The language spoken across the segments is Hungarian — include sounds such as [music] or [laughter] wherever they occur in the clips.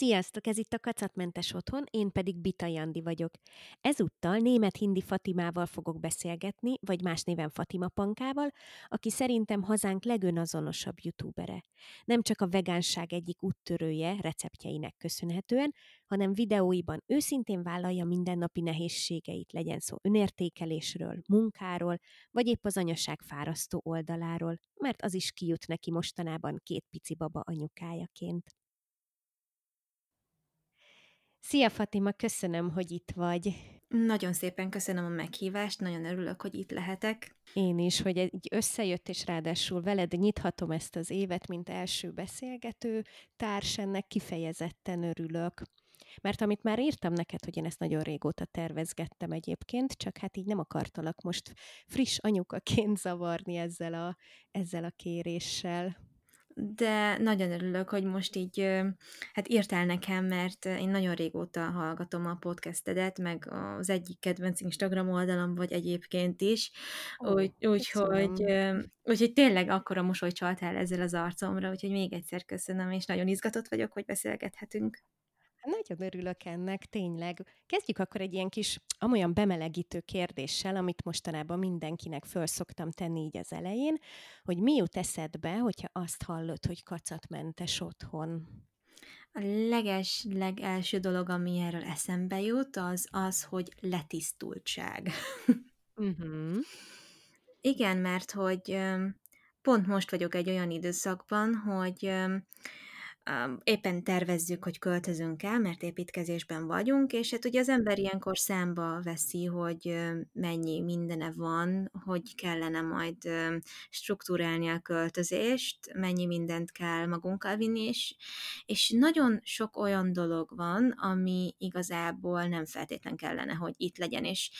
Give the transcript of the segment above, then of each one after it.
Sziasztok, ez itt a Kacatmentes Otthon, én pedig Bita Jandi vagyok. Ezúttal német-hindi Fatimával fogok beszélgetni, vagy más néven Fatima Pankával, aki szerintem hazánk legönazonosabb youtubere. Nem csak a vegánság egyik úttörője receptjeinek köszönhetően, hanem videóiban őszintén vállalja mindennapi nehézségeit, legyen szó önértékelésről, munkáról, vagy épp az anyaság fárasztó oldaláról, mert az is kijut neki mostanában két pici baba anyukájaként. Szia Fatima, köszönöm, hogy itt vagy. Nagyon szépen köszönöm a meghívást, nagyon örülök, hogy itt lehetek. Én is, hogy így összejött, és ráadásul veled nyithatom ezt az évet, mint első beszélgető társ, ennek kifejezetten örülök. Mert amit már írtam neked, hogy én ezt nagyon régóta tervezgettem egyébként, csak hát így nem akartalak most friss anyukaként [laughs] zavarni ezzel a, ezzel a kéréssel de nagyon örülök, hogy most így hát írtál nekem, mert én nagyon régóta hallgatom a podcastedet, meg az egyik kedvenc Instagram oldalam vagy egyébként is, úgyhogy úgy, úgyhogy tényleg akkor a mosoly csaltál ezzel az arcomra, úgyhogy még egyszer köszönöm, és nagyon izgatott vagyok, hogy beszélgethetünk. Nagyon örülök ennek, tényleg. Kezdjük akkor egy ilyen kis, amolyan bemelegítő kérdéssel, amit mostanában mindenkinek föl szoktam tenni így az elején, hogy mi jut eszedbe, hogyha azt hallod, hogy kacatmentes otthon? A leges, legelső dolog, ami erről eszembe jut, az az, hogy letisztultság. Uh-huh. Igen, mert hogy pont most vagyok egy olyan időszakban, hogy éppen tervezzük, hogy költözünk el, mert építkezésben vagyunk, és hát ugye az ember ilyenkor számba veszi, hogy mennyi mindene van, hogy kellene majd struktúrálni a költözést, mennyi mindent kell magunkkal vinni, és, és nagyon sok olyan dolog van, ami igazából nem feltétlen kellene, hogy itt legyen, és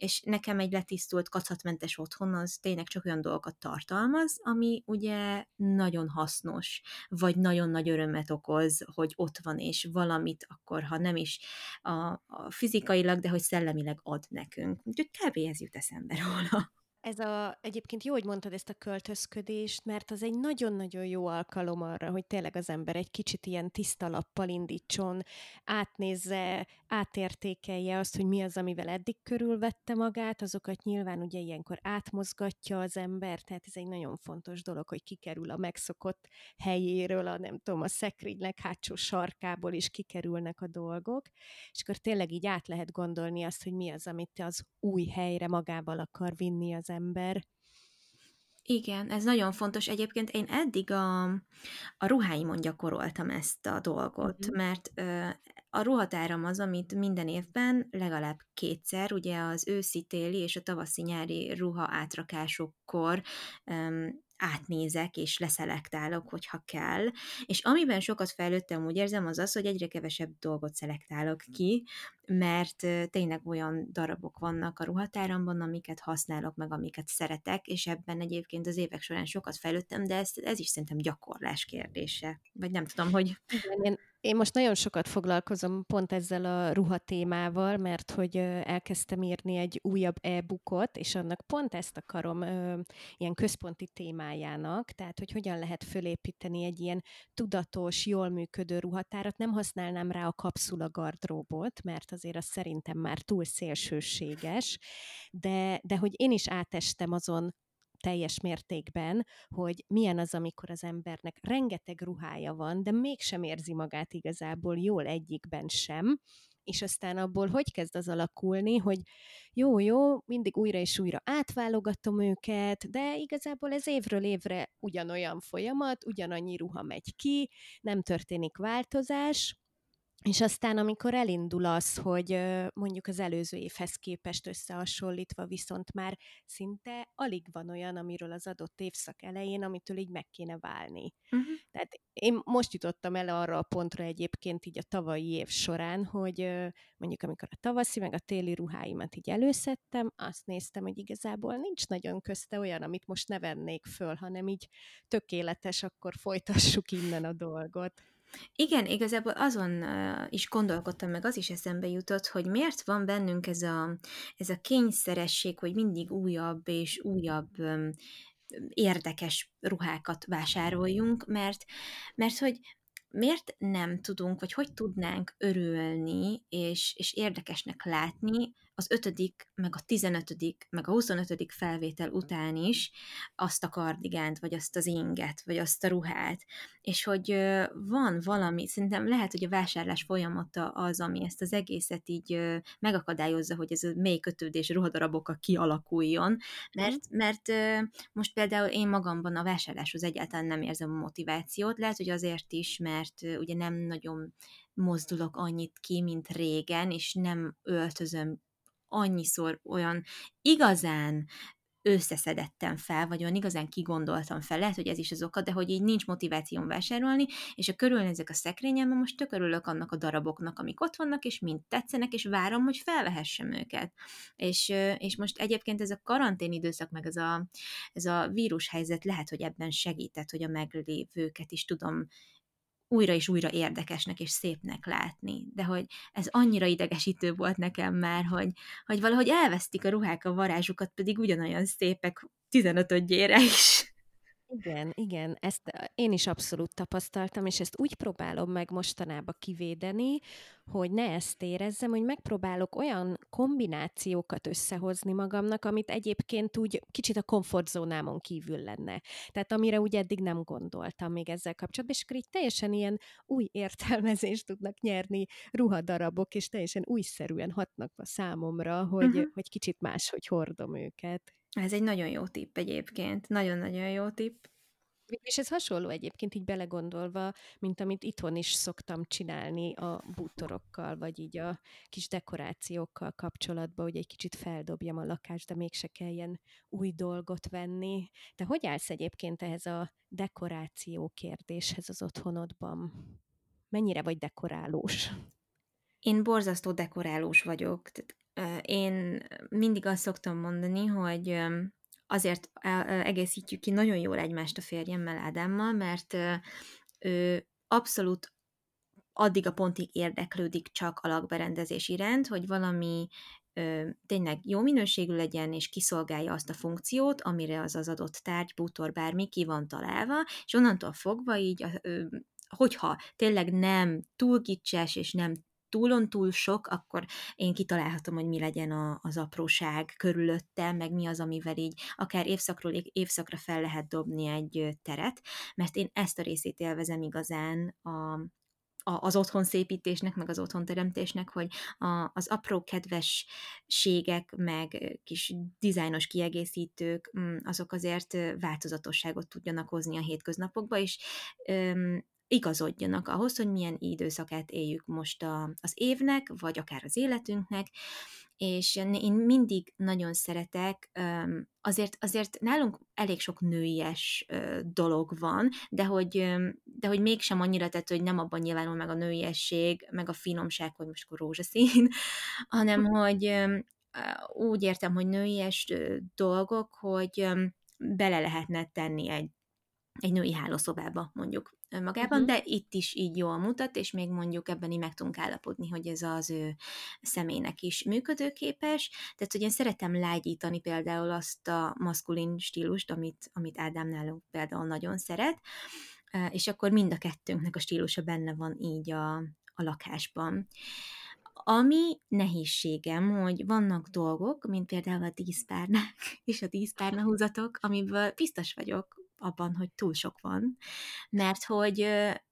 és nekem egy letisztult, kacatmentes otthon az tényleg csak olyan dolgokat tartalmaz, ami ugye nagyon hasznos, vagy nagyon nagy örömet okoz, hogy ott van, és valamit akkor, ha nem is a, a fizikailag, de hogy szellemileg ad nekünk. Úgyhogy kb. ez jut eszembe róla. Ez a, egyébként jó, hogy mondtad ezt a költözködést, mert az egy nagyon-nagyon jó alkalom arra, hogy tényleg az ember egy kicsit ilyen tiszta lappal indítson, átnézze, átértékelje azt, hogy mi az, amivel eddig körülvette magát, azokat nyilván ugye ilyenkor átmozgatja az ember, tehát ez egy nagyon fontos dolog, hogy kikerül a megszokott helyéről, a nem tudom, a szekrénynek hátsó sarkából is kikerülnek a dolgok, és akkor tényleg így át lehet gondolni azt, hogy mi az, amit az új helyre magával akar vinni az ember. Igen, ez nagyon fontos. Egyébként én eddig a, a ruháimon gyakoroltam ezt a dolgot, uh-huh. mert ö, a ruhatáram az, amit minden évben legalább kétszer, ugye az őszi-téli és a tavaszi-nyári ruha átrakásokkor átnézek és leszelektálok, hogyha kell, és amiben sokat fejlődtem, úgy érzem, az az, hogy egyre kevesebb dolgot szelektálok ki, mert tényleg olyan darabok vannak a ruhatáramban, amiket használok, meg amiket szeretek, és ebben egyébként az évek során sokat fejlődtem, de ez, ez is szerintem gyakorlás kérdése. Vagy nem tudom, hogy... Én én most nagyon sokat foglalkozom pont ezzel a ruha témával, mert hogy elkezdtem írni egy újabb e-bookot, és annak pont ezt akarom ilyen központi témájának, tehát hogy hogyan lehet fölépíteni egy ilyen tudatos, jól működő ruhatárat. Nem használnám rá a kapszula gardróbot, mert azért az szerintem már túl szélsőséges, de, de hogy én is átestem azon teljes mértékben, hogy milyen az, amikor az embernek rengeteg ruhája van, de mégsem érzi magát igazából jól egyikben sem, és aztán abból hogy kezd az alakulni, hogy jó, jó, mindig újra és újra átválogatom őket, de igazából ez évről évre ugyanolyan folyamat, ugyanannyi ruha megy ki, nem történik változás, és aztán, amikor elindul az, hogy mondjuk az előző évhez képest összehasonlítva viszont már szinte alig van olyan, amiről az adott évszak elején, amitől így meg kéne válni. Uh-huh. Tehát én most jutottam el arra a pontra egyébként így a tavalyi év során, hogy mondjuk amikor a tavaszi meg a téli ruháimat így előszedtem, azt néztem, hogy igazából nincs nagyon közte olyan, amit most ne vennék föl, hanem így tökéletes, akkor folytassuk innen a dolgot. Igen, igazából azon is gondolkodtam, meg az is eszembe jutott, hogy miért van bennünk ez a, ez a kényszeresség, hogy mindig újabb és újabb érdekes ruhákat vásároljunk, mert, mert hogy miért nem tudunk, vagy hogy tudnánk örülni, és, és érdekesnek látni az ötödik, meg a tizenötödik, meg a huszonötödik felvétel után is azt a kardigánt, vagy azt az inget, vagy azt a ruhát. És hogy van valami, szerintem lehet, hogy a vásárlás folyamata az, ami ezt az egészet így megakadályozza, hogy ez a mély kötődés ruhadarabokkal kialakuljon, mert, mert most például én magamban a vásárláshoz egyáltalán nem érzem a motivációt, lehet, hogy azért is, mert ugye nem nagyon mozdulok annyit ki, mint régen, és nem öltözöm annyiszor olyan igazán összeszedettem fel, vagy olyan igazán kigondoltam fel, lehet, hogy ez is az oka, de hogy így nincs motivációm vásárolni, és a körülnézek a szekrényemben, most tök örülök annak a daraboknak, amik ott vannak, és mind tetszenek, és várom, hogy felvehessem őket. És, és most egyébként ez a karantén időszak, meg ez a, ez a vírushelyzet lehet, hogy ebben segített, hogy a meglévőket is tudom újra és újra érdekesnek és szépnek látni. De hogy ez annyira idegesítő volt nekem már, hogy, hogy valahogy elvesztik a ruhák a varázsukat, pedig ugyanolyan szépek 15-ödjére is. Igen, igen, ezt én is abszolút tapasztaltam, és ezt úgy próbálom meg mostanában kivédeni, hogy ne ezt érezzem, hogy megpróbálok olyan kombinációkat összehozni magamnak, amit egyébként úgy kicsit a komfortzónámon kívül lenne. Tehát amire úgy eddig nem gondoltam még ezzel kapcsolatban, és akkor így teljesen ilyen új értelmezést tudnak nyerni ruhadarabok, és teljesen újszerűen hatnak a számomra, hogy, uh-huh. hogy kicsit máshogy hordom őket. Ez egy nagyon jó tipp egyébként, nagyon-nagyon jó tipp. És ez hasonló egyébként így belegondolva, mint amit itthon is szoktam csinálni a bútorokkal, vagy így a kis dekorációkkal kapcsolatban, hogy egy kicsit feldobjam a lakást, de mégse kelljen új dolgot venni. Te hogy állsz egyébként ehhez a dekoráció kérdéshez az otthonodban? Mennyire vagy dekorálós? Én borzasztó dekorálós vagyok. Tehát én mindig azt szoktam mondani, hogy azért egészítjük ki nagyon jól egymást a férjemmel, Ádámmal, mert ő abszolút addig a pontig érdeklődik csak a lakberendezés iránt, hogy valami tényleg jó minőségű legyen, és kiszolgálja azt a funkciót, amire az az adott tárgy, bútor, bármi ki van találva, és onnantól fogva így, hogyha tényleg nem túl kicses, és nem túlon túl sok, akkor én kitalálhatom, hogy mi legyen a, az apróság körülöttem, meg mi az, amivel így akár évszakról évszakra fel lehet dobni egy teret, mert én ezt a részét élvezem igazán a, az otthon szépítésnek, meg az otthon teremtésnek, hogy a, az apró kedvességek, meg kis dizájnos kiegészítők, mm, azok azért változatosságot tudjanak hozni a hétköznapokba, és igazodjanak ahhoz, hogy milyen időszakát éljük most a, az évnek, vagy akár az életünknek, és én mindig nagyon szeretek, azért, azért nálunk elég sok nőies dolog van, de hogy, de hogy mégsem annyira tett, hogy nem abban nyilvánul meg a nőiesség, meg a finomság, hogy most akkor rózsaszín, [laughs] hanem hogy úgy értem, hogy nőies dolgok, hogy bele lehetne tenni egy, egy női hálószobába, mondjuk magában, uh-huh. de itt is így jól mutat, és még mondjuk ebben így meg tudunk állapodni, hogy ez az ő személynek is működőképes. Tehát, hogy én szeretem lágyítani például azt a maszkulin stílust, amit, amit Ádám nálunk például nagyon szeret, és akkor mind a kettőnknek a stílusa benne van így a, a lakásban. Ami nehézségem, hogy vannak dolgok, mint például a díszpárnák [laughs] és a díszpárna húzatok, amiből biztos vagyok, abban, hogy túl sok van, mert hogy,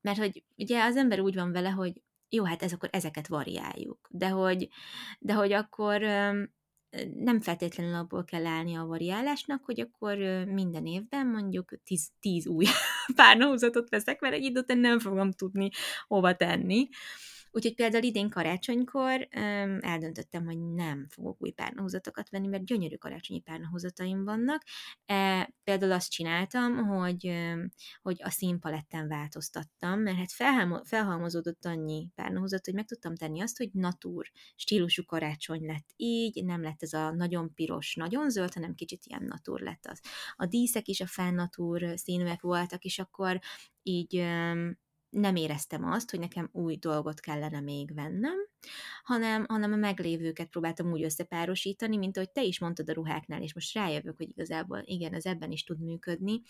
mert hogy ugye az ember úgy van vele, hogy jó, hát ez akkor ezeket variáljuk, de hogy, de hogy akkor nem feltétlenül abból kell állni a variálásnak, hogy akkor minden évben mondjuk tíz, tíz új [laughs] párnahúzatot veszek, mert egy idő nem fogom tudni hova tenni. Úgyhogy például idén karácsonykor um, eldöntöttem, hogy nem fogok új párnahúzatokat venni, mert gyönyörű karácsonyi párnahúzataim vannak. E, például azt csináltam, hogy, um, hogy a színpaletten változtattam, mert hát felhalmo- felhalmozódott annyi párnahúzat, hogy meg tudtam tenni azt, hogy natúr stílusú karácsony lett így, nem lett ez a nagyon piros, nagyon zöld, hanem kicsit ilyen natúr lett az. A díszek is a fennatúr színűek voltak, és akkor így um, nem éreztem azt, hogy nekem új dolgot kellene még vennem, hanem, hanem a meglévőket próbáltam úgy összepárosítani, mint ahogy te is mondtad a ruháknál, és most rájövök, hogy igazából igen, ez ebben is tud működni,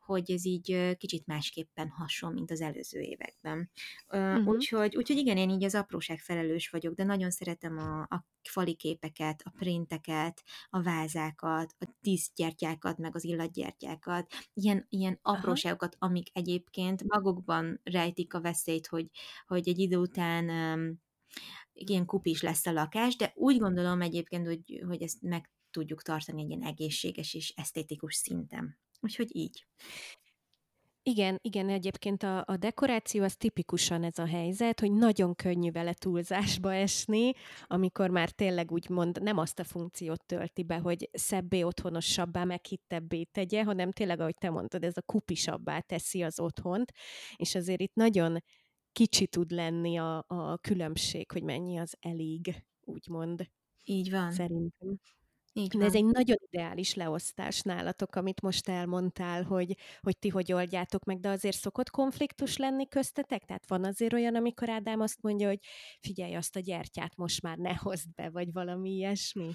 hogy ez így kicsit másképpen hason, mint az előző években. Uh-huh. Úgyhogy, úgyhogy igen, én így az apróság felelős vagyok, de nagyon szeretem a, a fali képeket, a printeket, a vázákat, a díszgyertyákat, meg az illatgyertyákat, ilyen, ilyen apróságokat, amik egyébként magukban rejtik a veszélyt, hogy, hogy egy idő után um, ilyen kupis lesz a lakás, de úgy gondolom egyébként, hogy, hogy ezt meg tudjuk tartani egy ilyen egészséges és esztétikus szinten. Úgyhogy így. Igen, igen, egyébként a, a dekoráció az tipikusan ez a helyzet, hogy nagyon könnyű vele túlzásba esni, amikor már tényleg úgymond nem azt a funkciót tölti be, hogy szebbé, otthonosabbá, meghittebbé tegye, hanem tényleg, ahogy te mondtad, ez a kupisabbá teszi az otthont, és azért itt nagyon kicsi tud lenni a, a különbség, hogy mennyi az elég, úgymond. Így van. Szerintem. Így van. De ez egy nagyon ideális leosztás nálatok, amit most elmondtál, hogy, hogy ti hogy oldjátok meg, de azért szokott konfliktus lenni köztetek? Tehát van azért olyan, amikor Ádám azt mondja, hogy figyelj, azt a gyertyát most már ne hozd be, vagy valami ilyesmi?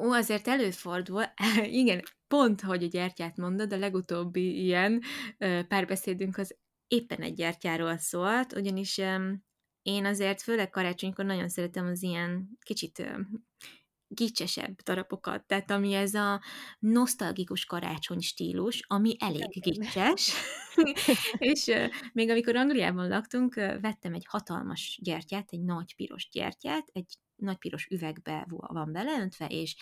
Ó, azért előfordul. [laughs] Igen, pont, hogy a gyertyát mondod, a legutóbbi ilyen párbeszédünk az éppen egy gyertyáról szólt, ugyanis én azért főleg karácsonykor nagyon szeretem az ilyen kicsit gicsesebb darabokat, tehát ami ez a nosztalgikus karácsony stílus, ami elég gicses, [laughs] és uh, még amikor Angliában laktunk, uh, vettem egy hatalmas gyertyát, egy nagy piros gyertyát, egy nagy piros üvegbe van beleöntve, és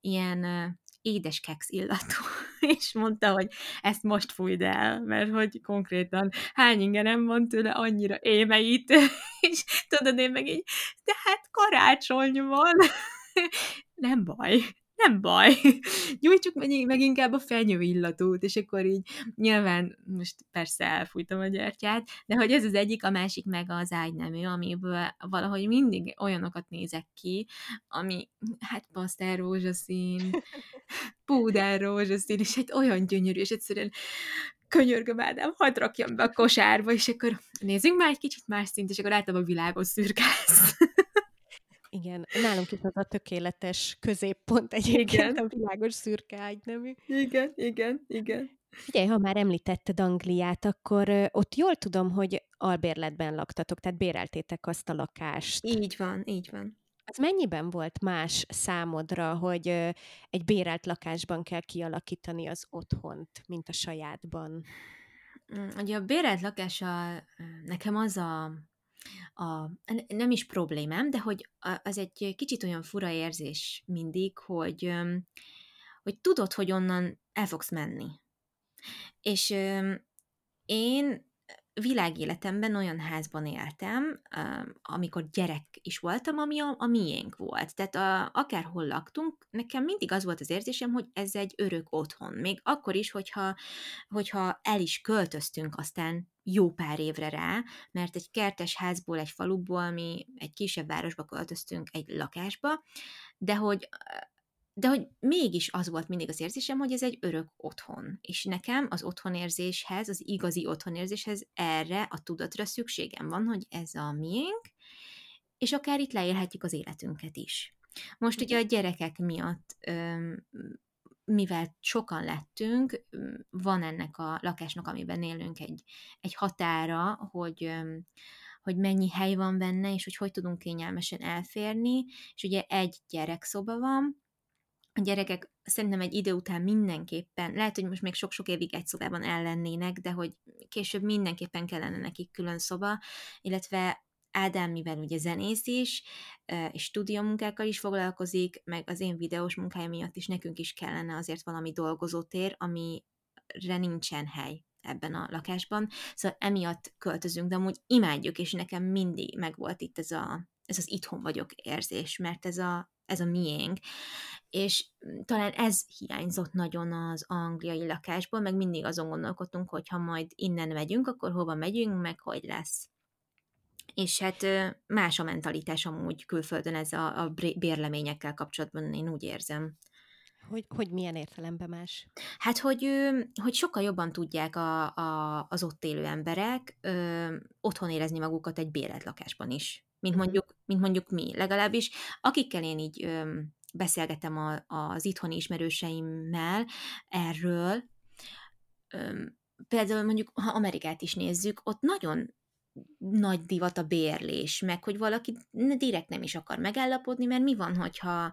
ilyen uh, édes keksz illatú, [laughs] és mondta, hogy ezt most fújd el, mert hogy konkrétan hány ingerem van tőle, annyira émeit, [laughs] és tudod, én meg így, de hát karácsony van, [laughs] nem baj, nem baj, [laughs] gyújtsuk meg, meg inkább a fenyő illatút, és akkor így nyilván most persze elfújtam a gyertyát, de hogy ez az egyik, a másik meg az ágynemű, amiből valahogy mindig olyanokat nézek ki, ami hát pasztel rózsaszín, [laughs] púder rózsaszín, és egy olyan gyönyörű, és egyszerűen könyörgöm Ádám, hagyd rakjam be a kosárba, és akkor nézzünk már egy kicsit más szint, és akkor általában világos szürke lesz. [laughs] Igen, nálunk is az a tökéletes középpont [laughs] egyébként igen. a világos szürke ágynemű. Igen, igen, igen. Figyelj, ha már említetted Angliát, akkor ott jól tudom, hogy albérletben laktatok, tehát béreltétek azt a lakást. Így van, így van. Az mennyiben volt más számodra, hogy egy bérelt lakásban kell kialakítani az otthont, mint a sajátban? Mm, ugye a bérelt lakása nekem az a a, nem is problémám, de hogy az egy kicsit olyan fura érzés mindig, hogy, hogy tudod, hogy onnan el fogsz menni. És én világéletemben olyan házban éltem, amikor gyerek is voltam, ami a, a miénk volt. Tehát a, akárhol laktunk, nekem mindig az volt az érzésem, hogy ez egy örök otthon. Még akkor is, hogyha, hogyha el is költöztünk aztán jó pár évre rá, mert egy kertes házból, egy faluból mi egy kisebb városba költöztünk egy lakásba, de hogy de hogy mégis az volt mindig az érzésem, hogy ez egy örök otthon. És nekem az otthonérzéshez, az igazi otthonérzéshez erre a tudatra szükségem van, hogy ez a miénk, és akár itt leélhetjük az életünket is. Most ugye a gyerekek miatt, mivel sokan lettünk, van ennek a lakásnak, amiben élünk egy, egy határa, hogy hogy mennyi hely van benne, és hogy hogy tudunk kényelmesen elférni, és ugye egy gyerekszoba van, a gyerekek szerintem egy idő után mindenképpen, lehet, hogy most még sok-sok évig egy szobában ellennének, de hogy később mindenképpen kellene nekik külön szoba, illetve Ádám, mivel ugye zenész is, és stúdiómunkákkal is foglalkozik, meg az én videós munkája miatt is nekünk is kellene azért valami dolgozótér, amire nincsen hely ebben a lakásban. Szóval emiatt költözünk, de amúgy imádjuk, és nekem mindig megvolt itt ez, a, ez az itthon vagyok érzés, mert ez a, ez a miénk és mm, talán ez hiányzott nagyon az angliai lakásból, meg mindig azon gondolkodtunk, hogy ha majd innen megyünk, akkor hova megyünk, meg hogy lesz. És hát más a mentalitás amúgy külföldön ez a, a bérleményekkel kapcsolatban, én úgy érzem. Hogy, hogy milyen értelemben más? Hát, hogy, hogy sokkal jobban tudják a, a, az ott élő emberek ö, otthon érezni magukat egy bérelt lakásban is, mint mondjuk, mint mondjuk mi. Legalábbis akikkel én így ö, beszélgetem a, az itthoni ismerőseimmel erről, például mondjuk, ha Amerikát is nézzük, ott nagyon nagy divat a bérlés, meg hogy valaki direkt nem is akar megállapodni, mert mi van, hogyha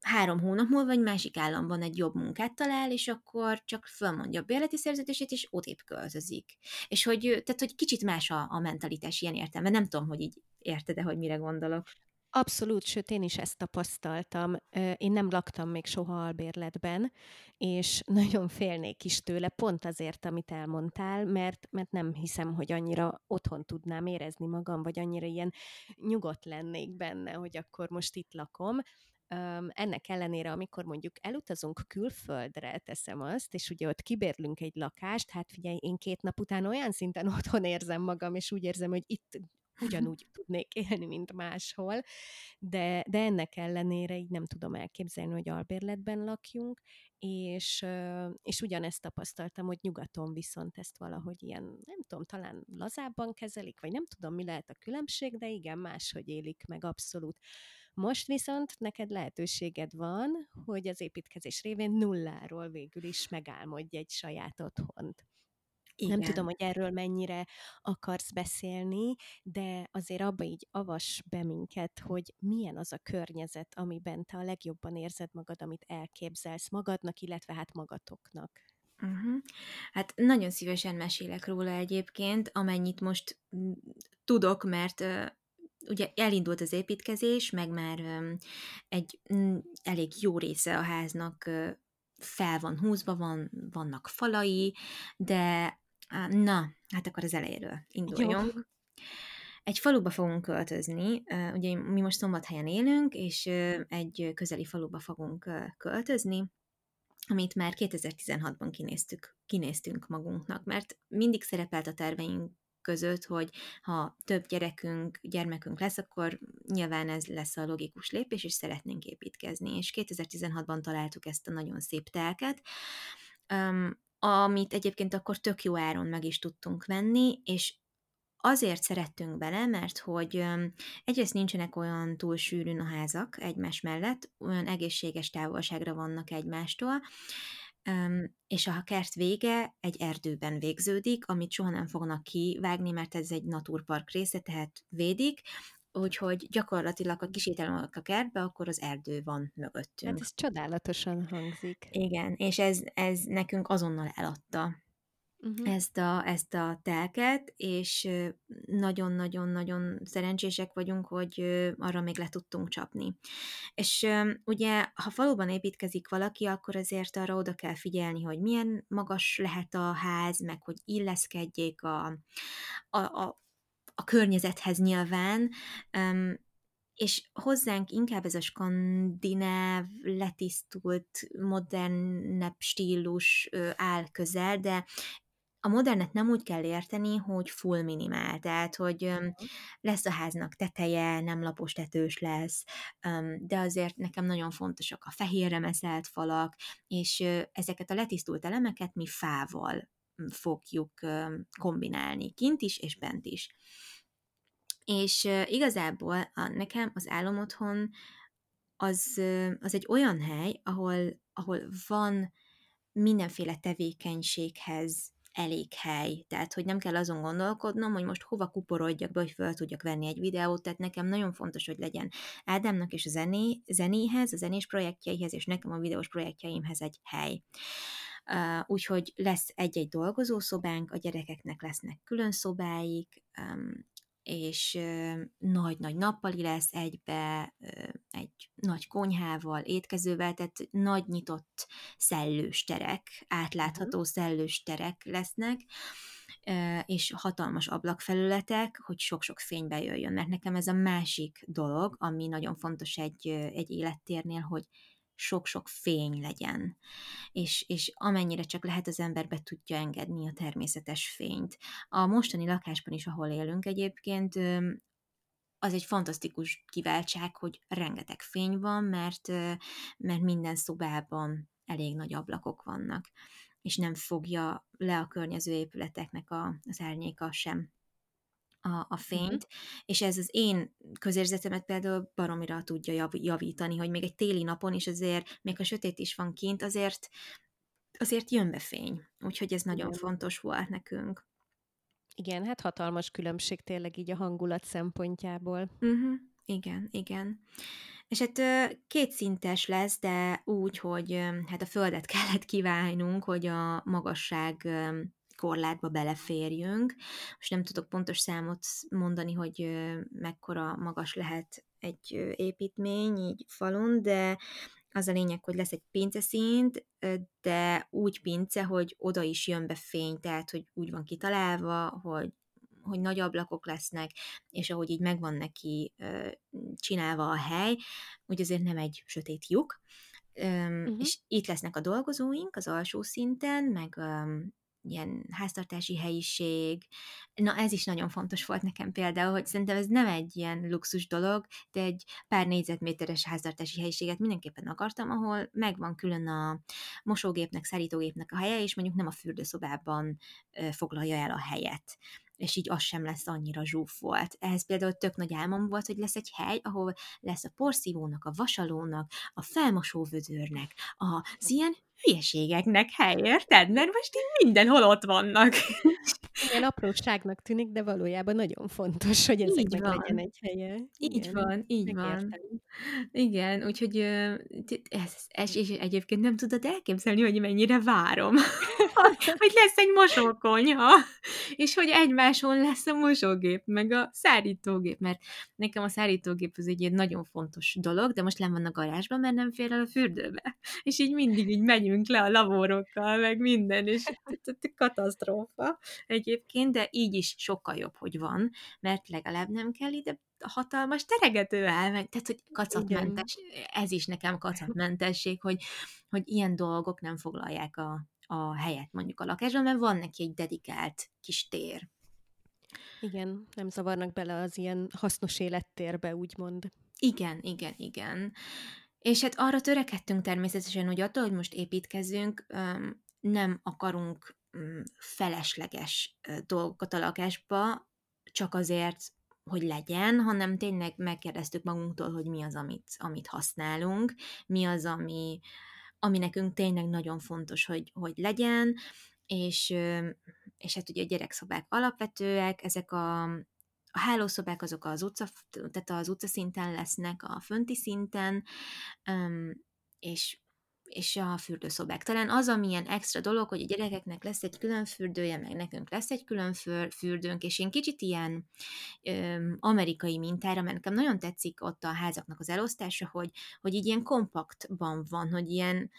három hónap múlva egy másik államban egy jobb munkát talál, és akkor csak fölmondja a bérleti szerződését, és odébb költözik. És hogy, tehát, hogy kicsit más a, a mentalitás ilyen értelme. Nem tudom, hogy így érted-e, hogy mire gondolok. Abszolút, sőt, én is ezt tapasztaltam. Én nem laktam még soha albérletben, és [laughs] nagyon félnék is tőle, pont azért, amit elmondtál, mert, mert nem hiszem, hogy annyira otthon tudnám érezni magam, vagy annyira ilyen nyugodt lennék benne, hogy akkor most itt lakom. Ennek ellenére, amikor mondjuk elutazunk külföldre, teszem azt, és ugye ott kibérlünk egy lakást, hát figyelj, én két nap után olyan szinten [laughs] otthon érzem magam, és úgy érzem, hogy itt [laughs] ugyanúgy tudnék élni, mint máshol, de, de ennek ellenére így nem tudom elképzelni, hogy albérletben lakjunk, és, és ugyanezt tapasztaltam, hogy nyugaton viszont ezt valahogy ilyen, nem tudom, talán lazábban kezelik, vagy nem tudom, mi lehet a különbség, de igen, máshogy élik meg abszolút. Most viszont neked lehetőséged van, hogy az építkezés révén nulláról végül is megálmodj egy saját otthont. Igen. Nem tudom, hogy erről mennyire akarsz beszélni, de azért abba így avas be minket, hogy milyen az a környezet, amiben te a legjobban érzed magad, amit elképzelsz magadnak, illetve hát magatoknak. Uh-huh. Hát nagyon szívesen mesélek róla egyébként, amennyit most tudok, mert ugye elindult az építkezés, meg már egy um, elég jó része a háznak fel van húzva, van, vannak falai, de Na, hát akkor az elejéről induljunk. Jó. Egy faluba fogunk költözni, ugye mi most Szombathelyen élünk, és egy közeli faluba fogunk költözni, amit már 2016-ban kinéztük, kinéztünk magunknak, mert mindig szerepelt a terveink között, hogy ha több gyerekünk, gyermekünk lesz, akkor nyilván ez lesz a logikus lépés, és szeretnénk építkezni. És 2016-ban találtuk ezt a nagyon szép telket, amit egyébként akkor tök jó áron meg is tudtunk venni, és azért szerettünk bele, mert hogy egyrészt nincsenek olyan túl sűrűn a házak egymás mellett, olyan egészséges távolságra vannak egymástól, és a kert vége egy erdőben végződik, amit soha nem fognak kivágni, mert ez egy naturpark része, tehát védik, úgyhogy gyakorlatilag, ha kisétálunk a kertbe, akkor az erdő van mögöttünk. Hát ez csodálatosan hangzik. Igen, és ez, ez nekünk azonnal eladta uh-huh. ezt, a, ezt a telket, és nagyon-nagyon-nagyon szerencsések vagyunk, hogy arra még le tudtunk csapni. És ugye, ha faluban építkezik valaki, akkor azért arra oda kell figyelni, hogy milyen magas lehet a ház, meg hogy illeszkedjék a, a, a a környezethez nyilván, és hozzánk inkább ez a skandináv, letisztult, modernebb stílus áll közel, de a modernet nem úgy kell érteni, hogy full minimál, tehát, hogy lesz a háznak teteje, nem lapos tetős lesz, de azért nekem nagyon fontosak a fehérre meszelt falak, és ezeket a letisztult elemeket mi fával fogjuk kombinálni, kint is és bent is. És igazából a, nekem az álomotthon az, az egy olyan hely, ahol, ahol van mindenféle tevékenységhez elég hely, tehát hogy nem kell azon gondolkodnom, hogy most hova kuporodjak be, hogy fel tudjak venni egy videót, tehát nekem nagyon fontos, hogy legyen Ádámnak és a zené, zenéhez, a zenés projektjeihez, és nekem a videós projektjeimhez egy hely. Uh, úgyhogy lesz egy-egy dolgozószobánk, a gyerekeknek lesznek külön szobáik, um, és nagy-nagy nappali lesz egybe, egy nagy konyhával, étkezővel, tehát nagy nyitott szellős terek, átlátható szellős terek lesznek, és hatalmas ablakfelületek, hogy sok-sok fény bejöjjön, mert nekem ez a másik dolog, ami nagyon fontos egy, egy élettérnél, hogy sok-sok fény legyen, és, és amennyire csak lehet az ember be tudja engedni a természetes fényt. A mostani lakásban is, ahol élünk egyébként, az egy fantasztikus kiváltság, hogy rengeteg fény van, mert, mert minden szobában elég nagy ablakok vannak, és nem fogja le a környező épületeknek a, az árnyéka sem a, a fényt, uh-huh. és ez az én közérzetemet például baromira tudja jav, javítani, hogy még egy téli napon is azért, még a sötét is van kint, azért, azért jön be fény. Úgyhogy ez nagyon Igen. fontos volt nekünk. Igen, hát hatalmas különbség tényleg így a hangulat szempontjából. Uh-huh. Igen, igen. És hát kétszintes lesz, de úgy, hogy hát a földet [laughs] kellett kiválnunk, hogy a magasság korlátba beleférjünk. Most nem tudok pontos számot mondani, hogy mekkora magas lehet egy építmény így falun, de az a lényeg, hogy lesz egy pinceszint, de úgy pince, hogy oda is jön be fény, tehát hogy úgy van kitalálva, hogy hogy nagy ablakok lesznek, és ahogy így megvan neki csinálva a hely, úgy azért nem egy sötét lyuk, uh-huh. és itt lesznek a dolgozóink az alsó szinten, meg ilyen háztartási helyiség. Na ez is nagyon fontos volt nekem például, hogy szerintem ez nem egy ilyen luxus dolog, de egy pár négyzetméteres háztartási helyiséget mindenképpen akartam, ahol megvan külön a mosógépnek, szárítógépnek a helye, és mondjuk nem a fürdőszobában foglalja el a helyet és így az sem lesz annyira zsúf volt. Ehhez például tök nagy álmom volt, hogy lesz egy hely, ahol lesz a porszívónak, a vasalónak, a felmosóvödörnek, az ilyen hülyeségeknek hely, érted? Mert most így mindenhol ott vannak. [laughs] Ilyen apróságnak tűnik, de valójában nagyon fontos, hogy ezeknek legyen egy helye. Így Igen, van, így megértem. van. Igen, úgyhogy ez, ez, és egyébként nem tudod elképzelni, hogy mennyire várom, [laughs] hogy lesz egy mosókonyha, és hogy egymáson lesz a mosógép, meg a szárítógép, mert nekem a szárítógép az egy nagyon fontos dolog, de most nem van a garázsban, mert nem fér el a fürdőbe. És így mindig így megy megyünk le a lavórokkal, meg minden, és katasztrófa egyébként, de így is sokkal jobb, hogy van, mert legalább nem kell ide hatalmas teregető elmenni, tehát hogy kacatmentes, ez is nekem kacatmentesség, hogy, hogy ilyen dolgok nem foglalják a, a helyet mondjuk a lakásban, mert van neki egy dedikált kis tér. Igen, nem zavarnak bele az ilyen hasznos élettérbe, úgymond. Igen, igen, igen. És hát arra törekedtünk természetesen, hogy attól, hogy most építkezünk, nem akarunk mm, felesleges dolgokat a lakásba, csak azért, hogy legyen, hanem tényleg megkérdeztük magunktól, hogy mi az, amit, amit használunk, mi az, ami, ami nekünk tényleg nagyon fontos, hogy, hogy legyen, és, és hát ugye a gyerekszobák alapvetőek, ezek a, a hálószobák azok az utca, tehát az utca szinten lesznek, a fönti szinten, és és a fürdőszobák. Talán az, amilyen extra dolog, hogy a gyerekeknek lesz egy külön fürdője, meg nekünk lesz egy külön fürdőnk, és én kicsit ilyen amerikai mintára, mert nekem nagyon tetszik ott a házaknak az elosztása, hogy, hogy így ilyen kompaktban van, hogy ilyen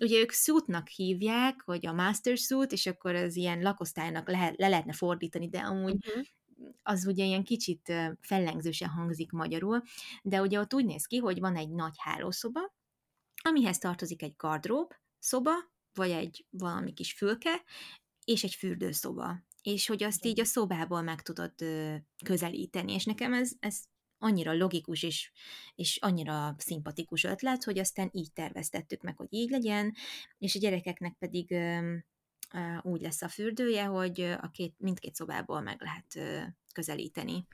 ugye ők suitnak hívják, hogy a master suit, és akkor az ilyen lakosztálynak lehet, le lehetne fordítani, de amúgy uh-huh az ugye ilyen kicsit fellengzősen hangzik magyarul, de ugye ott úgy néz ki, hogy van egy nagy hálószoba, amihez tartozik egy gardrób szoba, vagy egy valami kis fülke, és egy fürdőszoba. És hogy azt így a szobából meg tudod közelíteni, és nekem ez, ez annyira logikus és, és annyira szimpatikus ötlet, hogy aztán így terveztettük meg, hogy így legyen, és a gyerekeknek pedig úgy lesz a fürdője, hogy a két, mindkét szobából meg lehet közelíteni.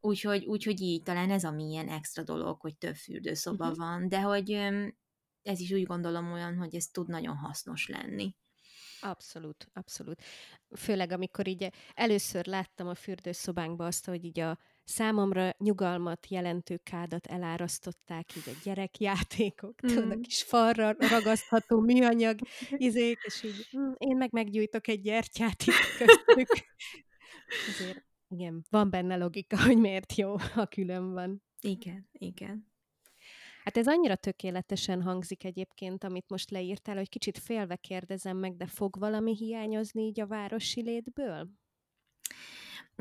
Úgyhogy, úgyhogy így talán ez a milyen extra dolog, hogy több fürdőszoba uh-huh. van, de hogy ez is úgy gondolom olyan, hogy ez tud nagyon hasznos lenni. Abszolút, abszolút. Főleg, amikor így először láttam a fürdőszobánkba azt, hogy így a számomra nyugalmat jelentő kádat elárasztották, így a gyerekjátékok, mm. tudod, a kis falra ragasztható műanyag izék, és így hm, én meg meggyújtok egy gyertyát itt köztük. [laughs] Azért igen, van benne logika, hogy miért jó, ha külön van. Igen, igen. Hát ez annyira tökéletesen hangzik egyébként, amit most leírtál, hogy kicsit félve kérdezem meg, de fog valami hiányozni így a városi létből?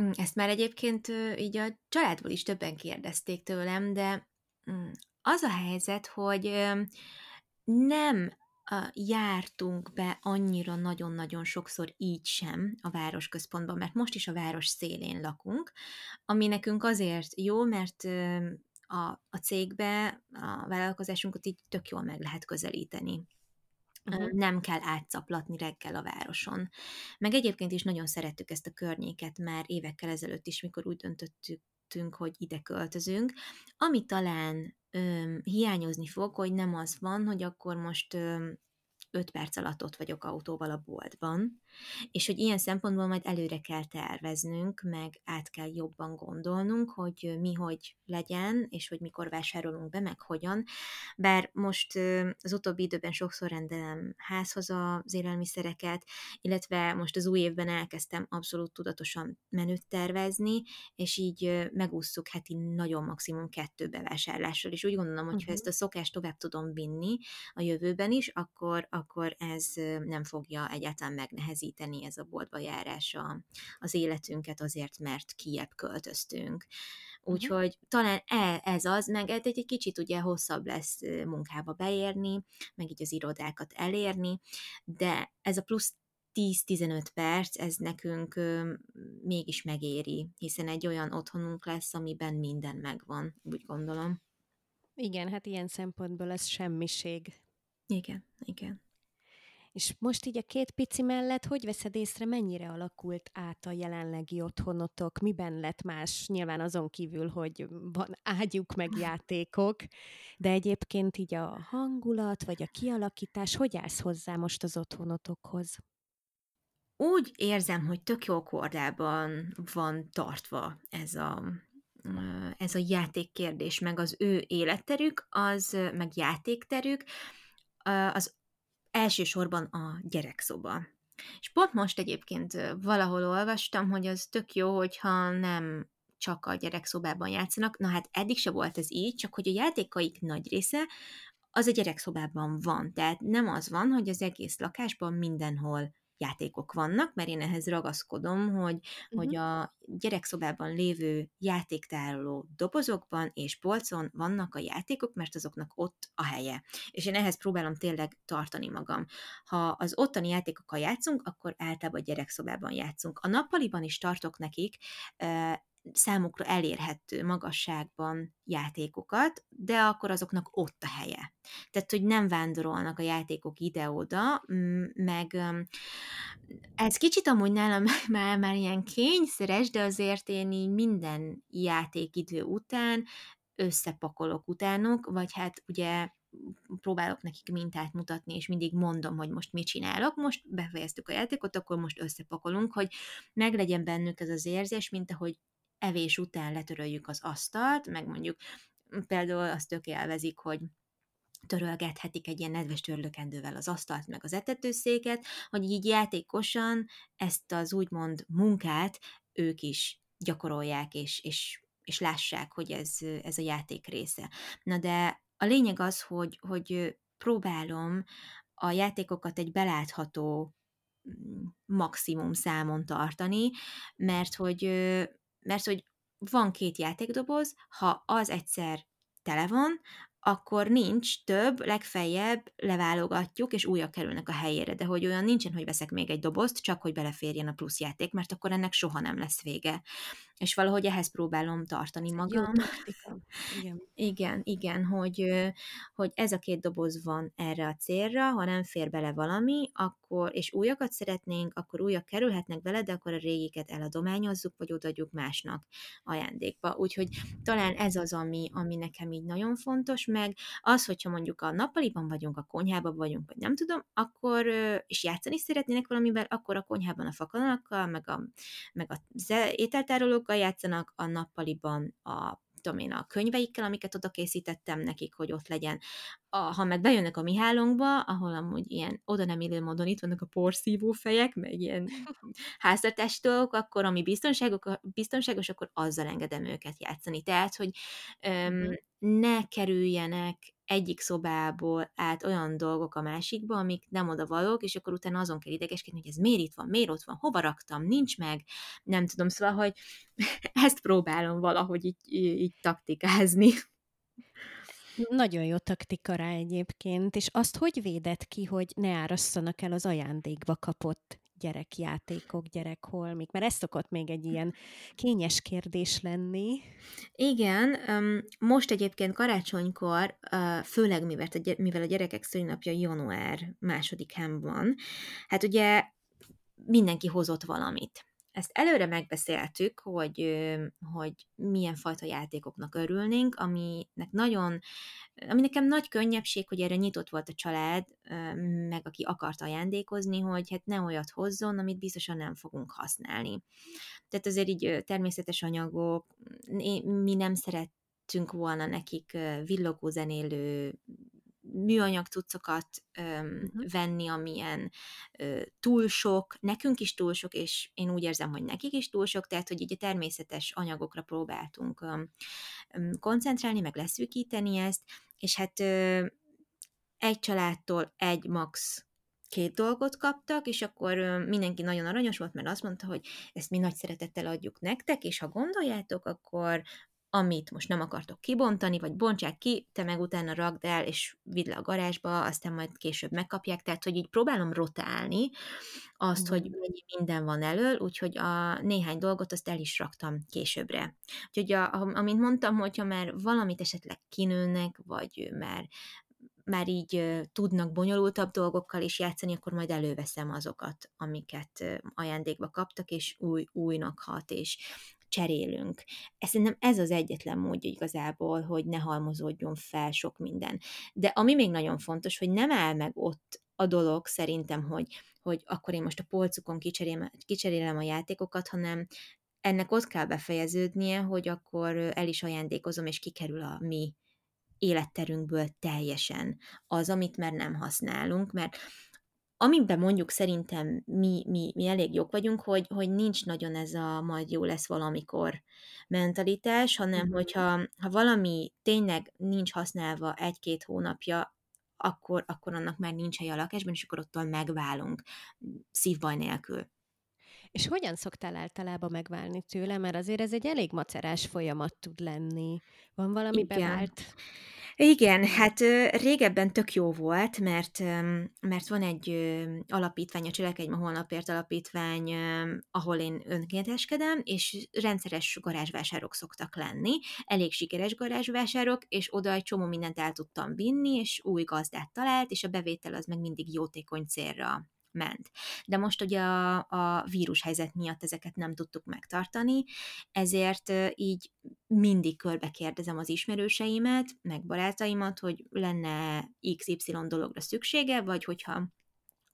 Mm, ezt már egyébként így a családból is többen kérdezték tőlem, de mm, az a helyzet, hogy nem jártunk be annyira nagyon-nagyon sokszor így sem a városközpontban, mert most is a város szélén lakunk, ami nekünk azért jó, mert a, a cégbe a vállalkozásunkat így tök jól meg lehet közelíteni. Uh-huh. Nem kell átszaplatni reggel a városon. Meg egyébként is nagyon szerettük ezt a környéket már évekkel ezelőtt is, mikor úgy döntöttünk, hogy ide költözünk. Ami talán öm, hiányozni fog, hogy nem az van, hogy akkor most öm, 5 perc alatt ott vagyok autóval a boltban, és hogy ilyen szempontból majd előre kell terveznünk, meg át kell jobban gondolnunk, hogy mi hogy legyen, és hogy mikor vásárolunk be, meg hogyan. Bár most az utóbbi időben sokszor rendelem házhoz az élelmiszereket, illetve most az új évben elkezdtem abszolút tudatosan menüt tervezni, és így megúszszuk heti nagyon maximum kettő bevásárlással, és úgy gondolom, hogy uh-huh. ha ezt a szokást tovább tudom vinni a jövőben is, akkor, akkor ez nem fogja egyáltalán megnehezíteni nehezíteni ez a boltba járás a, az életünket azért, mert kiebb költöztünk. Úgyhogy uh-huh. talán e, ez az, meg egy, egy kicsit ugye hosszabb lesz munkába beérni, meg így az irodákat elérni, de ez a plusz 10-15 perc, ez nekünk ö, mégis megéri, hiszen egy olyan otthonunk lesz, amiben minden megvan, úgy gondolom. Igen, hát ilyen szempontból ez semmiség. Igen, igen. És most így a két pici mellett, hogy veszed észre, mennyire alakult át a jelenlegi otthonotok? Miben lett más? Nyilván azon kívül, hogy van ágyuk meg játékok, de egyébként így a hangulat, vagy a kialakítás, hogy állsz hozzá most az otthonotokhoz? Úgy érzem, hogy tök jó kordában van tartva ez a, ez a játékkérdés, meg az ő életterük, az, meg játékterük, az elsősorban a gyerekszoba. És pont most egyébként valahol olvastam, hogy az tök jó, hogyha nem csak a gyerekszobában játszanak. Na hát eddig se volt ez így, csak hogy a játékaik nagy része az a gyerekszobában van. Tehát nem az van, hogy az egész lakásban mindenhol játékok vannak, mert én ehhez ragaszkodom, hogy, uh-huh. hogy a gyerekszobában lévő játéktároló dobozokban és polcon vannak a játékok, mert azoknak ott a helye. És én ehhez próbálom tényleg tartani magam. Ha az ottani játékokkal játszunk, akkor általában a gyerekszobában játszunk. A nappaliban is tartok nekik, számukra elérhető magasságban játékokat, de akkor azoknak ott a helye. Tehát, hogy nem vándorolnak a játékok ide-oda, meg ez kicsit amúgy nálam [laughs] már, már ilyen kényszeres, de azért én így minden játékidő után összepakolok utánok, vagy hát ugye próbálok nekik mintát mutatni, és mindig mondom, hogy most mit csinálok, most befejeztük a játékot, akkor most összepakolunk, hogy meglegyen bennük ez az érzés, mint ahogy evés után letöröljük az asztalt, meg mondjuk például azt tök élvezik, hogy törölgethetik egy ilyen nedves törlökendővel az asztalt, meg az etetőszéket, hogy így játékosan ezt az úgymond munkát ők is gyakorolják, és, és, és lássák, hogy ez, ez a játék része. Na de a lényeg az, hogy, hogy próbálom a játékokat egy belátható maximum számon tartani, mert hogy mert hogy van két játékdoboz, ha az egyszer tele van, akkor nincs több, legfeljebb leválogatjuk, és újak kerülnek a helyére, de hogy olyan nincsen, hogy veszek még egy dobozt, csak hogy beleférjen a plusz játék, mert akkor ennek soha nem lesz vége. És valahogy ehhez próbálom tartani magam. Igen. [laughs] igen, igen, hogy, hogy ez a két doboz van erre a célra, ha nem fér bele valami, akkor, és újakat szeretnénk, akkor újak kerülhetnek bele, de akkor a régiket eladományozzuk, vagy odaadjuk másnak ajándékba. Úgyhogy talán ez az, ami, ami nekem így nagyon fontos, meg az, hogyha mondjuk a nappaliban vagyunk, a konyhában vagyunk, vagy nem tudom, akkor, és játszani szeretnének valamivel, akkor a konyhában a fakanalakkal, meg a, meg a ételtárolókkal játszanak, a nappaliban a tudom én, a könyveikkel, amiket oda készítettem nekik, hogy ott legyen. A, ha meg bejönnek a mi hálónkba, ahol amúgy ilyen oda nem illő módon itt vannak a porszívó fejek, meg ilyen [laughs] háztartás dolgok, akkor ami biztonságos, biztonságos, akkor azzal engedem őket játszani. Tehát, hogy öm, mm-hmm. ne kerüljenek egyik szobából át olyan dolgok a másikba, amik nem oda valók, és akkor utána azon kell idegeskedni, hogy ez miért itt van, miért ott van, hova raktam, nincs meg, nem tudom, szóval, hogy [laughs] ezt próbálom valahogy így, így taktikázni. Nagyon jó taktika rá egyébként, és azt hogy védett ki, hogy ne árasszanak el az ajándékba kapott gyerekjátékok, gyerekholmik? Mert ez szokott még egy ilyen kényes kérdés lenni. Igen, most egyébként karácsonykor, főleg mivel a gyerekek szülinapja január másodikán van, hát ugye mindenki hozott valamit ezt előre megbeszéltük, hogy, hogy milyen fajta játékoknak örülnénk, aminek nagyon, ami nekem nagy könnyebbség, hogy erre nyitott volt a család, meg aki akart ajándékozni, hogy hát ne olyat hozzon, amit biztosan nem fogunk használni. Tehát azért így természetes anyagok, mi nem szerettünk volna nekik villogó zenélő műanyag cuccokat uh-huh. venni, amilyen ö, túl sok, nekünk is túl sok, és én úgy érzem, hogy nekik is túl sok, tehát hogy így a természetes anyagokra próbáltunk ö, ö, koncentrálni, meg leszűkíteni ezt, és hát ö, egy családtól egy max két dolgot kaptak, és akkor mindenki nagyon aranyos volt, mert azt mondta, hogy ezt mi nagy szeretettel adjuk nektek, és ha gondoljátok, akkor amit most nem akartok kibontani, vagy bontsák ki, te meg utána ragd el, és vidd le a garázsba, aztán majd később megkapják, tehát hogy így próbálom rotálni azt, mm. hogy mennyi minden van elől, úgyhogy a néhány dolgot azt el is raktam későbbre. Úgyhogy a, amint mondtam, hogyha már valamit esetleg kinőnek, vagy már már így tudnak bonyolultabb dolgokkal is játszani, akkor majd előveszem azokat, amiket ajándékba kaptak, és új, újnak hat, és cserélünk. Ez szerintem ez az egyetlen módja igazából, hogy ne halmozódjon fel sok minden. De ami még nagyon fontos, hogy nem áll meg ott a dolog szerintem, hogy, hogy akkor én most a polcukon kicserélem, kicserélem a játékokat, hanem ennek ott kell befejeződnie, hogy akkor el is ajándékozom, és kikerül a mi életterünkből teljesen az, amit már nem használunk, mert amiben mondjuk szerintem mi, mi, mi elég jók vagyunk, hogy, hogy nincs nagyon ez a majd jó lesz valamikor mentalitás, hanem mm-hmm. hogyha ha valami tényleg nincs használva egy-két hónapja, akkor, akkor annak már nincs hely a lakásban, és akkor ottól megválunk szívbaj nélkül. És hogyan szoktál általában megválni tőle? Mert azért ez egy elég macerás folyamat tud lenni. Van valami Igen. bevált? Igen, hát régebben tök jó volt, mert, mert van egy alapítvány, a Cselekedj ma holnapért alapítvány, ahol én önkénteskedem, és rendszeres garázsvásárok szoktak lenni, elég sikeres garázsvásárok, és oda egy csomó mindent el tudtam vinni, és új gazdát talált, és a bevétel az meg mindig jótékony célra ment. De most ugye a, a vírushelyzet miatt ezeket nem tudtuk megtartani, ezért így mindig körbe kérdezem az ismerőseimet, meg barátaimat, hogy lenne XY dologra szüksége, vagy hogyha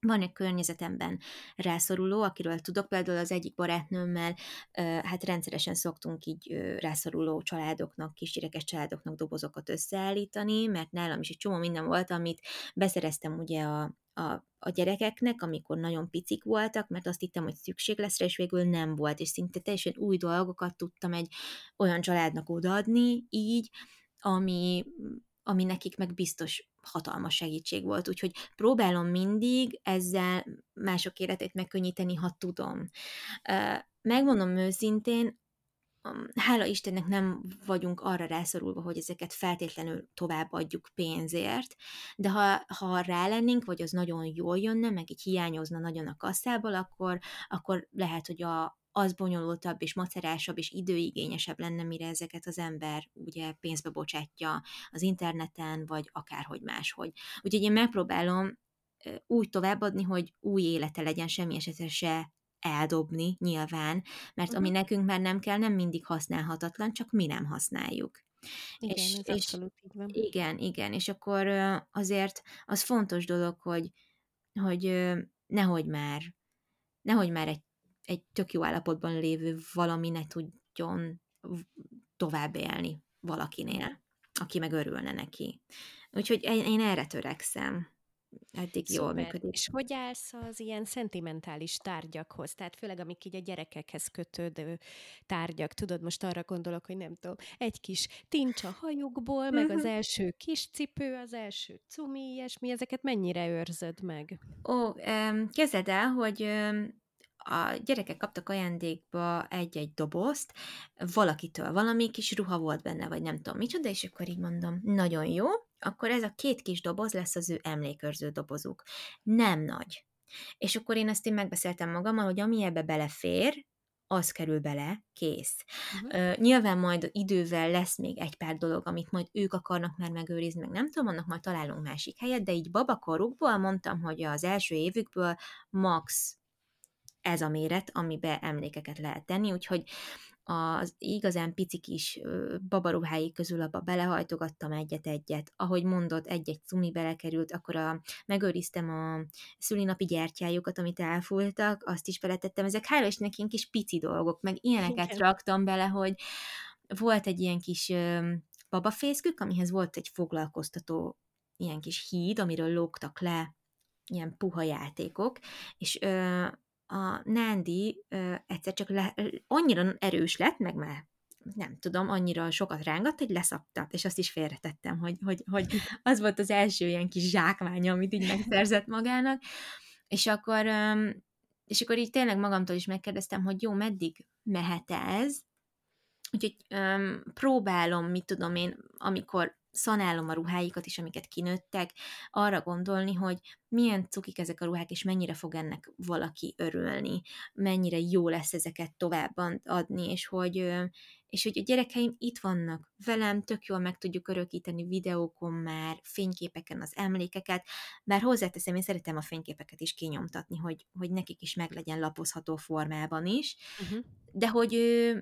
van egy környezetemben rászoruló, akiről tudok, például az egyik barátnőmmel, hát rendszeresen szoktunk így rászoruló családoknak, kisgyerekes családoknak dobozokat összeállítani, mert nálam is egy csomó minden volt, amit beszereztem ugye a, a, a gyerekeknek, amikor nagyon picik voltak, mert azt hittem, hogy szükség lesz rá, és végül nem volt, és szinte teljesen új dolgokat tudtam egy olyan családnak odaadni, így, ami, ami nekik meg biztos hatalmas segítség volt, úgyhogy próbálom mindig ezzel mások életét megkönnyíteni, ha tudom. Megmondom őszintén, hála Istennek nem vagyunk arra rászorulva, hogy ezeket feltétlenül továbbadjuk pénzért, de ha, ha rá lennénk, vagy az nagyon jól jönne, meg így hiányozna nagyon a kasszából, akkor, akkor lehet, hogy a, az bonyolultabb és macerásabb és időigényesebb lenne, mire ezeket az ember ugye pénzbe bocsátja az interneten, vagy akárhogy máshogy. Úgyhogy én megpróbálom úgy továbbadni, hogy új élete legyen, semmi esetre se eldobni nyilván, mert ami uh-huh. nekünk már nem kell, nem mindig használhatatlan, csak mi nem használjuk. Igen, és, ez és így van. Igen, igen, és akkor azért az fontos dolog, hogy, hogy nehogy már, nehogy már egy, egy tök jó állapotban lévő valami ne tudjon tovább élni valakinél, aki meg örülne neki. Úgyhogy én erre törekszem eddig Szuper. jól működik. És hogy állsz az ilyen szentimentális tárgyakhoz? Tehát főleg, amik így a gyerekekhez kötődő tárgyak. Tudod, most arra gondolok, hogy nem tudom, egy kis tincs a hajukból, meg az mhm. első kis cipő, az első cumi, ilyesmi, ezeket mennyire őrzöd meg? Ó, kezded el, hogy a gyerekek kaptak ajándékba egy-egy dobozt, valakitől valami kis ruha volt benne, vagy nem tudom micsoda, és akkor így mondom, nagyon jó, akkor ez a két kis doboz lesz az ő emlékörző dobozuk. Nem nagy. És akkor én ezt én megbeszéltem magammal, hogy ami ebbe belefér, az kerül bele, kész. Uh-huh. Uh, nyilván majd idővel lesz még egy pár dolog, amit majd ők akarnak már megőrizni, meg nem tudom, annak majd találunk másik helyet, de így babakorukból mondtam, hogy az első évükből max ez a méret, amiben emlékeket lehet tenni, úgyhogy az igazán pici kis babaruhái közül abba belehajtogattam egyet-egyet. Ahogy mondott, egy-egy cumi belekerült, akkor a, megőriztem a szülinapi gyertyájukat, amit elfúltak, azt is beletettem. Ezek hála is nekünk kis pici dolgok, meg ilyeneket Igen. raktam bele, hogy volt egy ilyen kis babafészkük, amihez volt egy foglalkoztató ilyen kis híd, amiről lógtak le ilyen puha játékok, és ö, a Nandi ö, egyszer csak le, annyira erős lett, meg már nem tudom, annyira sokat rángat, hogy leszaptat, és azt is félretettem, hogy, hogy, hogy az volt az első ilyen kis zsákmánya, amit így megszerzett magának, és akkor, és akkor így tényleg magamtól is megkérdeztem, hogy jó, meddig mehet ez, úgyhogy um, próbálom, mit tudom én, amikor szanálom a ruháikat is, amiket kinőttek, arra gondolni, hogy milyen cukik ezek a ruhák, és mennyire fog ennek valaki örülni, mennyire jó lesz ezeket tovább adni, és hogy, és hogy a gyerekeim itt vannak velem, tök jól meg tudjuk örökíteni videókon már, fényképeken az emlékeket, bár hozzáteszem, én szeretem a fényképeket is kinyomtatni, hogy, hogy nekik is meglegyen lapozható formában is, uh-huh. de, hogy,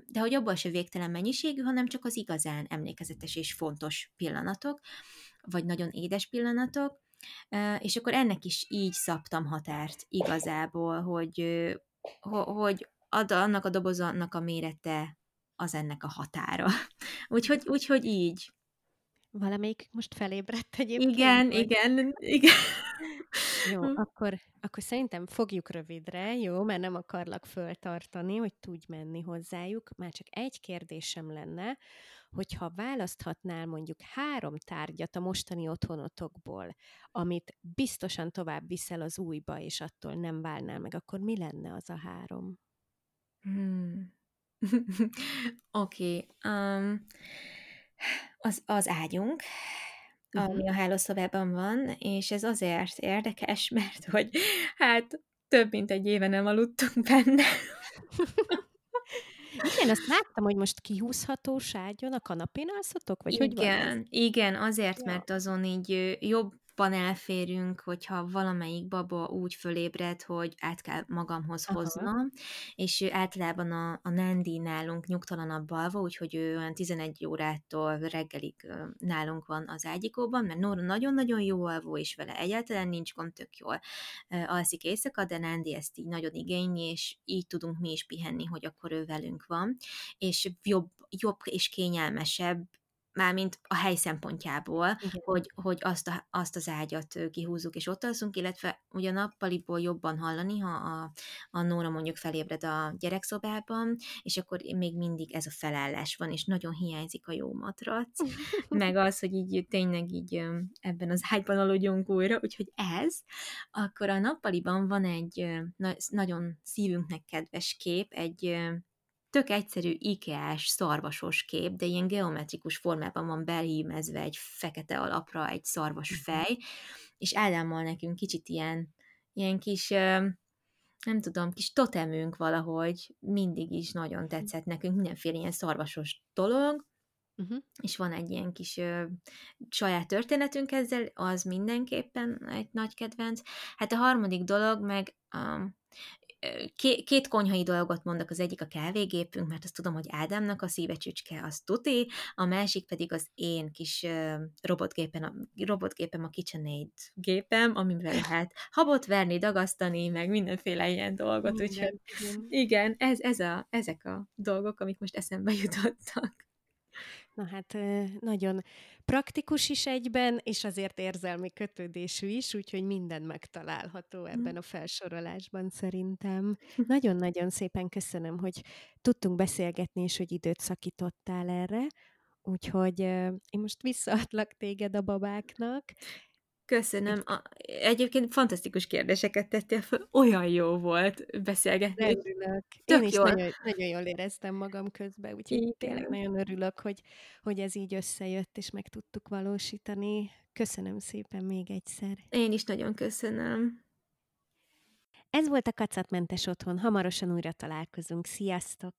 de hogy abban se végtelen mennyiségű, hanem csak az igazán emlékezetes és fontos pillanatok, vagy nagyon édes pillanatok, és akkor ennek is így szabtam határt igazából, hogy, hogy ad annak a dobozannak a mérete az ennek a határa. [laughs] úgyhogy, úgyhogy így. Valamelyik most felébredt egyébként? Igen, vagy? igen, igen. [laughs] Jó, hm. akkor, akkor szerintem fogjuk rövidre, jó, mert nem akarlak föltartani, hogy tudj menni hozzájuk. Már csak egy kérdésem lenne, hogyha választhatnál mondjuk három tárgyat a mostani otthonotokból, amit biztosan tovább viszel az újba, és attól nem válnál meg, akkor mi lenne az a három? Hmm. [laughs] Oké. okay. Um, az, az ágyunk, uh-huh. ami a hálószobában van, és ez azért érdekes, [laughs] mert hogy hát több mint egy éve nem aludtunk benne. [laughs] Igen, azt láttam, hogy most kihúzható ságyon a kanapén alszotok? Vagy igen, hogy van igen, azért, ja. mert azon így jobb jobban elférünk, hogyha valamelyik baba úgy fölébred, hogy át kell magamhoz Aha. hoznom, és általában a, a Nandi nálunk nyugtalanabb alva, úgyhogy ő olyan 11 órától reggelig nálunk van az ágyikóban, mert Nóra nagyon-nagyon jó alvó, és vele egyáltalán nincs gond, tök jól alszik éjszaka, de Nandi ezt így nagyon igényli, és így tudunk mi is pihenni, hogy akkor ő velünk van, és jobb, jobb és kényelmesebb mármint a hely szempontjából, Igen. hogy, hogy azt, a, azt az ágyat kihúzzuk és ott alszunk, illetve ugye a nappaliból jobban hallani, ha a, a Nóra mondjuk felébred a gyerekszobában, és akkor még mindig ez a felállás van, és nagyon hiányzik a jó matrac, [laughs] meg az, hogy így tényleg így ebben az ágyban aludjunk újra, úgyhogy ez, akkor a nappaliban van egy nagyon szívünknek kedves kép, egy tök egyszerű IKEA-s szarvasos kép, de ilyen geometrikus formában van belhímezve egy fekete alapra egy szarvas mhm. fej, és Ádámmal nekünk kicsit ilyen, ilyen kis, nem tudom, kis totemünk valahogy mindig is nagyon mhm. tetszett nekünk, mindenféle ilyen szarvasos dolog, Uh-huh. és van egy ilyen kis ö, saját történetünk ezzel, az mindenképpen egy nagy kedvenc. Hát a harmadik dolog meg um, két konyhai dolgot mondok, az egyik a kávégépünk, mert azt tudom, hogy Ádámnak a szívecsücske az tuti, a másik pedig az én kis robotgépen, a, robotgépem, a KitchenAid gépem, amivel lehet habot verni, dagasztani, meg mindenféle ilyen dolgot, úgyhogy igen, ez, ez a, ezek a dolgok, amik most eszembe jutottak. Na hát nagyon praktikus is egyben, és azért érzelmi kötődésű is, úgyhogy minden megtalálható hm. ebben a felsorolásban szerintem. [laughs] Nagyon-nagyon szépen köszönöm, hogy tudtunk beszélgetni, és hogy időt szakítottál erre. Úgyhogy én most visszaadlak téged a babáknak, Köszönöm. A, egyébként fantasztikus kérdéseket tettél fel, olyan jó volt beszélgetni. Örülök. Tök Én is nagyon, nagyon jól éreztem magam közben, úgyhogy Igen. tényleg nagyon örülök, hogy, hogy ez így összejött, és meg tudtuk valósítani. Köszönöm szépen még egyszer. Én is nagyon köszönöm. Ez volt a Kacatmentes Otthon, hamarosan újra találkozunk. Sziasztok!